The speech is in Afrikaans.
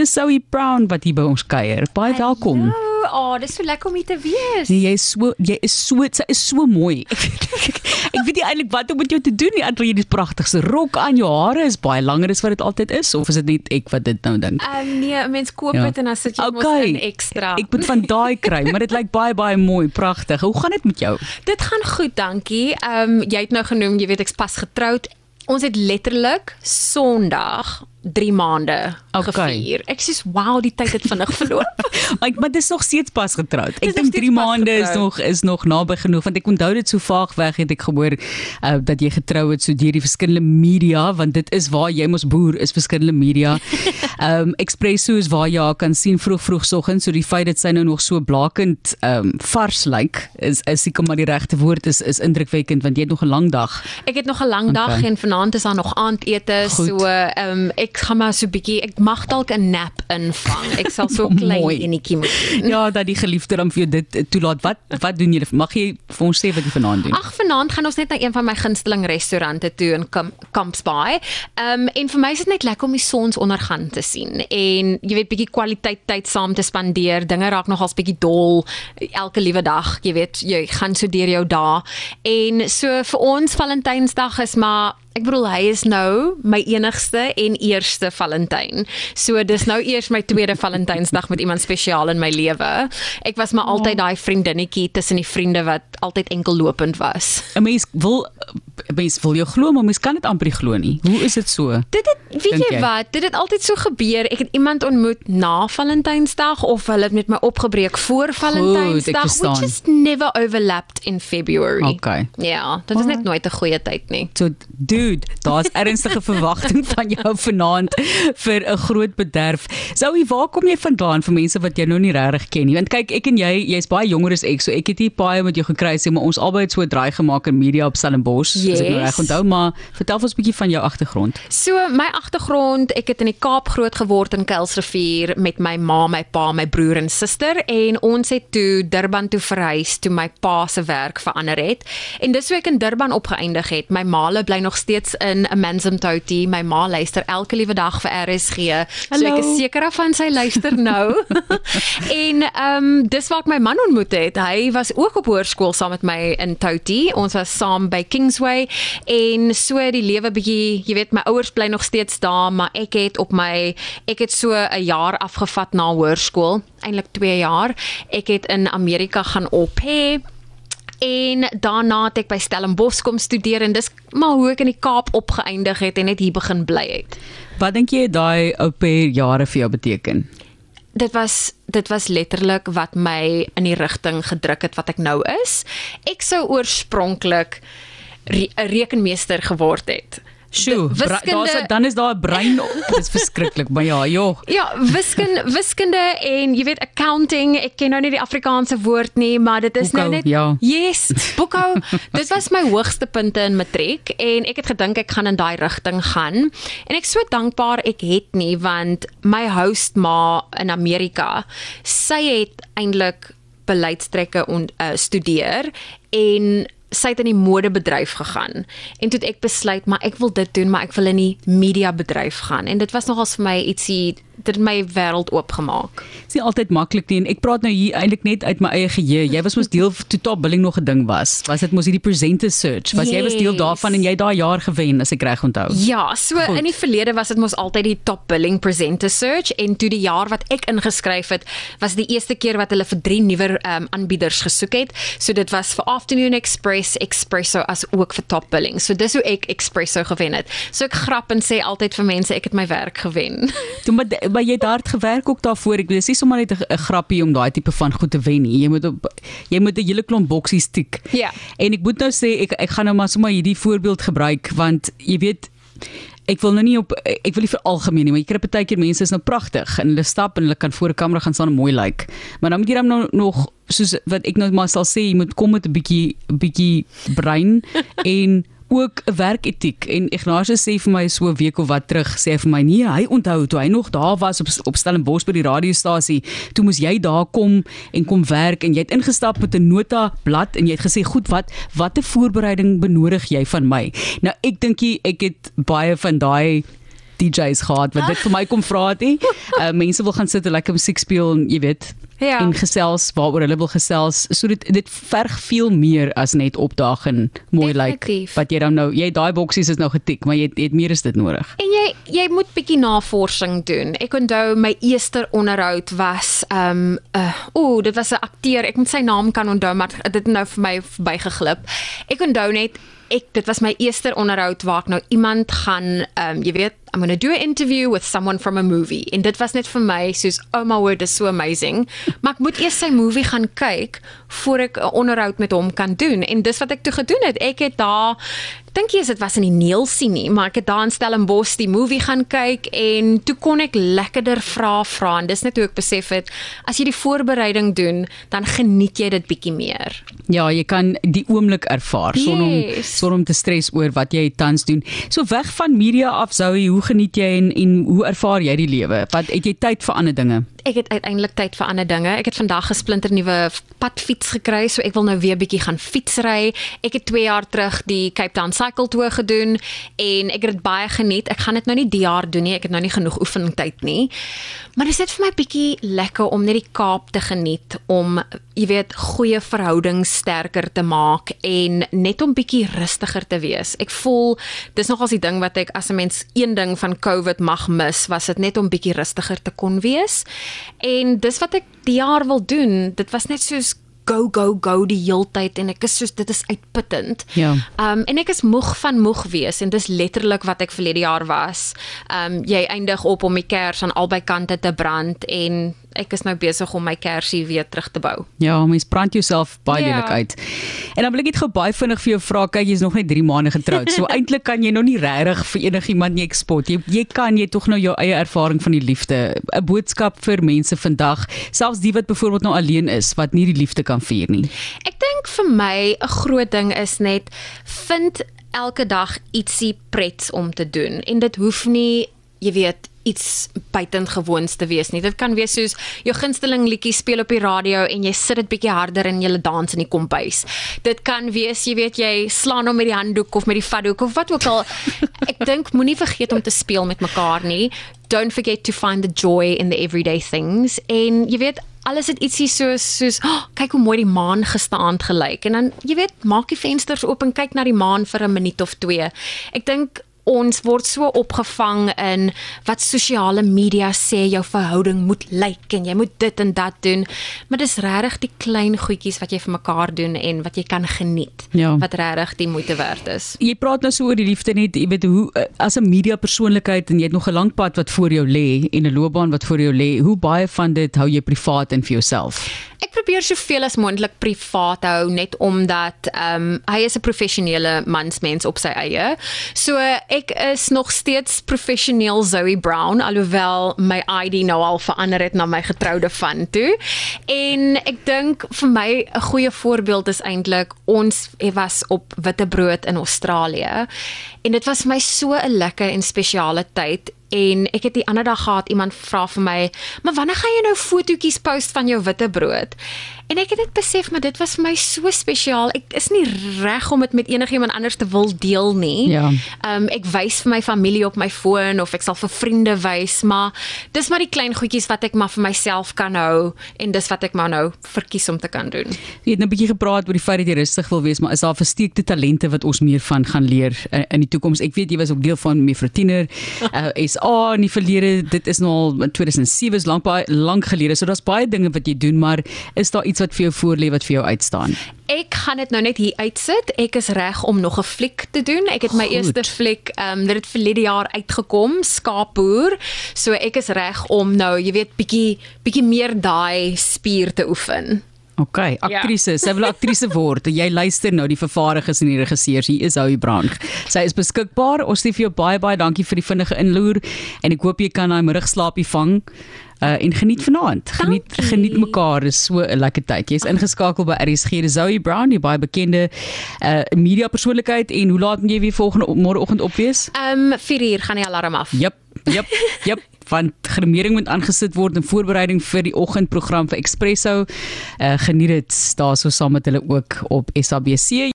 dis Zoe Brown wat hier by ons kuier. Baie welkom. Ja, oh, dis so lekker om hier te wees. Nee, jy is so jy is so sy is so mooi. ek weet nie eintlik wat om met jou te doen nie. Andreë, dis pragtigste rok aan jou hare is baie langer as wat dit altyd is of is dit net ek wat dit nou dink? Ehm um, nee, mens koop dit Ja. en dan sit jy mos Okay. in ekstra. Ek moet van daai kry, maar dit lyk baie baie mooi, pragtig. Hoe gaan dit met jou? Dit gaan goed, dankie. Ehm um, jy het nou genoem, jy weet ek's pas getroud. Ons het letterlik Sondag 3 maande Okay. gevier. Ek sê wow, die tyd het vinnig verloop. Maar maar dis nog steeds pas getroud. Ek dink steeds 3 pas maande is nog is nog naby genoeg want ek onthou dit so vaag weg het ek gehoor uh, dat jy getrou het so deur die verskillende media want dit is waar jy mos boer is verskillende media. Ehm um, Expresso is waar jy haar kan sien vroeg vroeg soggens so die feit dat sy nou nog so blakend ehm um, vars lyk is is seker maar die regte woord is is indrukwekkend want jy het nog 'n lang dag. Ek het nog 'n lang dag Okay. en vanaand is daar nog aandete, so ehm um, ek gaan maar so bietjie ek mag dalk 'n nap invang. Ek sal so klein Mooi. enetjie moet. Ja, dat die geliefde dan vir jou dit eh, toelaat. Wat wat doen julle? Mag jy vir ons sê wat jy vanaand doen? Ag vanaand gaan ons net na een van my gunsteling restaurante toe in Camp, Campsbaai. Ehm um, en vir my is dit net lekker om die sonsondergang te sien en jy weet bietjie kwaliteit tyd saam te spandeer. Dinge raak nogals bietjie dol elke liewe dag, jy weet, jy gaan so deur jou dae. En so vir ons Valentynsdag is maar Ek bedoel hy is nou my enigste en eerste Valentyn. So dis nou eers my tweede Valentynsdag met iemand spesiaal in my lewe. Ek was maar altyd daai vriendinnetjie tussen die vriende wat altyd enkel lopend was. 'n Mens wil 'n mens wil jou glo, maar mens kan dit amper nie glo nie. Hoe is dit so? Dit het weet jy jy? wat, dit het altyd so gebeur. Ek het iemand ontmoet na Valentynsdag of hulle het met my opgebreek voor Valentynsdag, which just never overlapped in February. Okay. Ja, dit is net nooit 'n goeie tyd nie. So dude, daar's ernstige verwagting van jou vanaand vir 'n groot bederf. Zoe, waar kom jy vandaan vir mense wat jou nou nie regtig ken nie? Want kyk, ek en jy, jy's baie jonger as ek, so ek het hier baie met jou gekry sê, maar ons albei het so 'n draai gemaak in media op Stellenbosch, as ek nou Yes. reg onthou, maar vertel ons 'n bietjie van jou agtergrond. So my agtergrond, ek het in die Kaap groot geword in Kuilsrivier met my ma, my pa, my broer en suster en ons het toe Durban toe verhuis toe my pa se werk verander het. En dis hoe ek in Durban opgeëindig het. My ma bly nog steeds in Amanzimtoti. My ma luister elke liewe dag vir RSG. So Hallo. ek is seker daarvan sy luister nou. en ehm um, dis waar ek my man ontmoet het. Hy was ook op hoërskool saam met my in Toti. Ons was saam by Kingsway en so die lewe bietjie, jy weet, my ouers bly nog steeds daar, maar ek het op my ek het so 'n jaar afgevat na hoërskool, eintlik 2 jaar. Ek het in Amerika gaan op hê en daarna het ek by Stellenbosch kom studeer en dis maar hoe ek in die Kaap opgeëindig het en net hier begin bly het. Wat dink jy daai ou pair jare vir jou beteken? dit was dit was letterlik wat my in die rigting gedruk het wat ek nou is. Ek sou oorspronklik re 'n rekenmeester geword het. Sjoe, De- bra- daar's dan is daar 'n brein. Dit is verskriklik, maar ja, joh. Ja, wiskunde wiskunde en jy weet accounting, ek ken nou nie die Afrikaanse woord nie, maar dit is Boekhou, nou net ja. Yes, boekhou. dit was my hoogste punte in matriek en ek het gedink ek gaan in daai rigting gaan. En ek so dankbaar ek het nie want my host ma in Amerika, sy het eintlik beleidstrekke on, uh, studeer en sy het in die modebedryf gegaan. En toe ek besluit maar ek wil dit doen, maar ek wil in die media bedryf gaan. En dit was nogals vir my ietsie dit het my wêreld oopgemaak. Dit is altyd maklik nie en ek praat nou hier eintlik net uit my eie geheue. Jy was mos deel toe Top Billing nog 'n ding was. Was dit mos hierdie presenter search? Was jy was deel Yes. daarvan en jy daai jaar gewen as ek reg onthou. Ja, so Goed. In die verlede was dit mos altyd die top billing presenter search en toe die jaar wat ek ingeskryf het, was die eerste keer wat hulle vir drie nuwer um, aanbieders gesoek het. So dit was vir Afternoon Express, Expresso as ook vir top billing. So dis hoe ek Expresso gewen het. So ek grap en sê altyd vir mense ek het my werk gewen. Toe maar, maar jy het hard gewerk ook daarvoor. Ek bedoel, dis nie sommer net 'n 'n grappie om daai tipe van goed te wen nie. Jy moet op jy moet 'n hele klomp boksies tik. Ja. En ek moet nou sê ek ek gaan nou maar sommer hierdie voorbeeld gebruik want jy weet Ek wil nou nie op ek wil nie vir algemeen nie, maar jy kry baie keer mense is nou pragtig en hulle stap en hulle kan voor 'n kamera gaan staan en mooi lyk. Like. Maar dan moet jy dan nou nog soos wat ek nou maar sal sê, jy moet kom met 'n bietjie bietjie brein en ook 'n werketiek en Ignatius sê vir my so 'n week of wat terug sê hy vir my nee hy onthou toe hy nog daar was op op Stellenbosch by die radiostasie toe moes jy daar kom en kom werk en jy het ingestap met 'n nota blad en jy het gesê goed wat watter voorbereiding benodig jy van my? Nou ek dink ek het baie van daai DJ's gehad wat dit vir my kom vra het. Uh, mense wil gaan sit en lekker musiek speel en jy weet Ja. en gesels waaroor hulle wil gesels. So dit dit verg veel meer as net opdaag en mooi lyk. Definitief. Wat jy dan nou, jy daai boksies is nou getik, maar jy het, jy het meer as dit nodig. En jy jy moet bietjie navorsing doen. Ek onthou my eerste onderhoud was ehm um, uh, ooh, dit was 'n akteur. Ek moet sy naam kan onthou, maar dit het nou vir my verbygeglip. Ek onthou net ek dit was my eerste onderhoud waar ek nou iemand gaan ehm um, jy weet I'm going to do an interview with someone from a movie. En dit was net vir my soos oh my word is so amazing. Maar ek moet eers sy movie gaan kyk voor ek 'n onderhoud met hom kan doen. En dis wat ek toe gedoen het. Ek het daar dink jy as dit was in die Neelsie nie, maar ek het daar in Stellenbosch die movie gaan kyk en toe kon ek lekkerder vra vra en dis net hoe ek besef het as jy die voorbereiding doen, dan geniet jy dit bietjie meer. Ja, jy kan die oomblik ervaar sonder om Yes. sonder om te stres oor wat jy tans doen. So weg van media af, Zoe, hoe geniet jy en en hoe ervaar jy die lewe? Wat het jy tyd vir ander dinge? Ek het uiteindelik tyd vir ander dinge. Ek het vandag 'n splinter nuwe padfiets gekry, so ek wil nou weer bietjie gaan fietsry. Ek het 2 jaar terug die Cape Town Cycle Tour gedoen en ek het dit baie geniet. Ek gaan dit nou nie die jaar doen nie. Ek het nou nie genoeg oefeningstyd nie. Maar dit is net vir my bietjie lekker om net die Kaap te geniet, om jy weet, goeie verhoudings sterker te maak en net om bietjie rustiger te wees. Ek voel dis nogals die ding wat ek as 'n mens een ding van COVID mag mis, was dit net om bietjie rustiger te kon wees. En dis wat ek die jaar wil doen. Dit was net soos go go go die heeltyd en ek is soos dit is uitputtend. Ja. Um en ek is moeg van moeg wees en dis letterlik wat ek verlede jaar was. Um jy eindig op om die kers aan albei kante te brand en ek is nou besig om my kersie weer terug te bou. Ja, mens brand jouself baie Ja. lelik uit. En dan wil ek net gou baie vinnig vir jou vra, kyk jy's nog net 3 maande getroud. So eintlik kan jy nog nie regtig vir enigiemand nie ekspot. Jy jy kan jy tog nou jou eie ervaring van die liefde, 'n boodskap vir mense vandag, selfs die wat byvoorbeeld nou alleen is, wat nie die liefde kan vier nie. Ek dink vir my 'n groot ding is net vind elke dag ietsie prets om te doen en dit hoef nie jy weet iets buitengewoons te wees nie. Dit kan wees soos jou gunsteling liedjie speel op die radio en jy sit dit bietjie harder en jy dans in die kombuis. Dit kan wees, jy weet jy slaan hom met die handdoek of met die vatdoek of wat ook al. Ek dink moenie vergeet om te speel met mekaar nie. Don't forget to find the joy in the everyday things en jy weet alles het ietsie soos soos oh, kyk hoe mooi die maan gisteraand gelyk en dan jy weet maak die vensters oop en kyk na die maan vir 'n minuut of twee. Ek dink ons word so opgevang in wat sosiale media sê jou verhouding moet lyk en jy moet dit en dat doen, maar dis regtig die klein goedjies wat jy vir mekaar doen en wat jy kan geniet Ja. wat regtig die moeite werd is. Jy praat nou so oor die liefde net, jy weet hoe eh, as 'n media persoonlikheid en jy het nog 'n lang pad wat voor jou lê en 'n loopbaan wat voor jou lê, hoe baie van dit hou jy privaat en vir jouself? Probeer soveel as moontlik privaat hou net omdat ehm um, hy is 'n professionele mansmens op sy eie. So ek is nog steeds professioneel Zoe Brown alhoewel my ID nou al verander het na my getroude van toe. En ek dink vir my 'n goeie voorbeeld is eintlik ons was op Witbrood in Australië en dit was vir my so 'n lekker en spesiale tyd En ek het die ander dag gehad iemand vra vir my, "Maar wanneer gaan jy nou fotootjies post van jou witbrood?" En ek het dit besef, maar dit was vir my so spesiaal. Ek is nie reg om dit met enigiemand anders te wil deel nie. Ja. Ehm um, ek wys vir my familie op my foon of ek sal vir vriende wys, maar dis maar die klein goedjies wat ek maar vir myself kan hou en dis wat ek maar nou verkies om te kan doen. Jy het nou 'n bietjie gepraat oor die feit dat jy rustig wil wees, maar is daar versteekte talente wat ons meer van gaan leer in, in die toekoms? Ek weet jy was ook deel van Mevrou Tiener, uh, SA in die verlede. Dit is nou al in 2007 is lank baie lank gelede. So daar's baie dinge wat jy doen, maar is daar iets wat vir jou voorlê wat vir jou uitstaan? Ek gaan dit nou net hier uitsit. Ek is reg om nog 'n fliek te doen. Ek het my Goed. eerste fliek, ehm um, dit het verlede jaar uitgekom, Skaapboer. So ek is reg om nou, jy weet, bietjie bietjie meer daai spier te oefen. OK, aktrise, sy wil aktrise word. Jy luister nou die vervaardigers en die regisseurs. Hier is Howie Brand. Sy is beskikbaar. Ons sê vir jou baie baie dankie vir die vinnige inloer en ek hoop jy kan daai middagslaapie vang. Uh, en geniet vanaand. Geniet Dankie. geniet mekaar. Dis so 'n lekker tyd. Jy's ingeskakel by RSG Dis Zoe Brown, die baie bekende uh media persoonlikheid en hoe laat moet jy weer volgende môreoggend op wees? Ehm um, 4 uur gaan die alarm af. Jep, jep, jep. Want grimering moet aangesit word in voorbereiding vir die oggendprogram vir Expresso. Uh geniet dit daarso saam met hulle ook op SABC.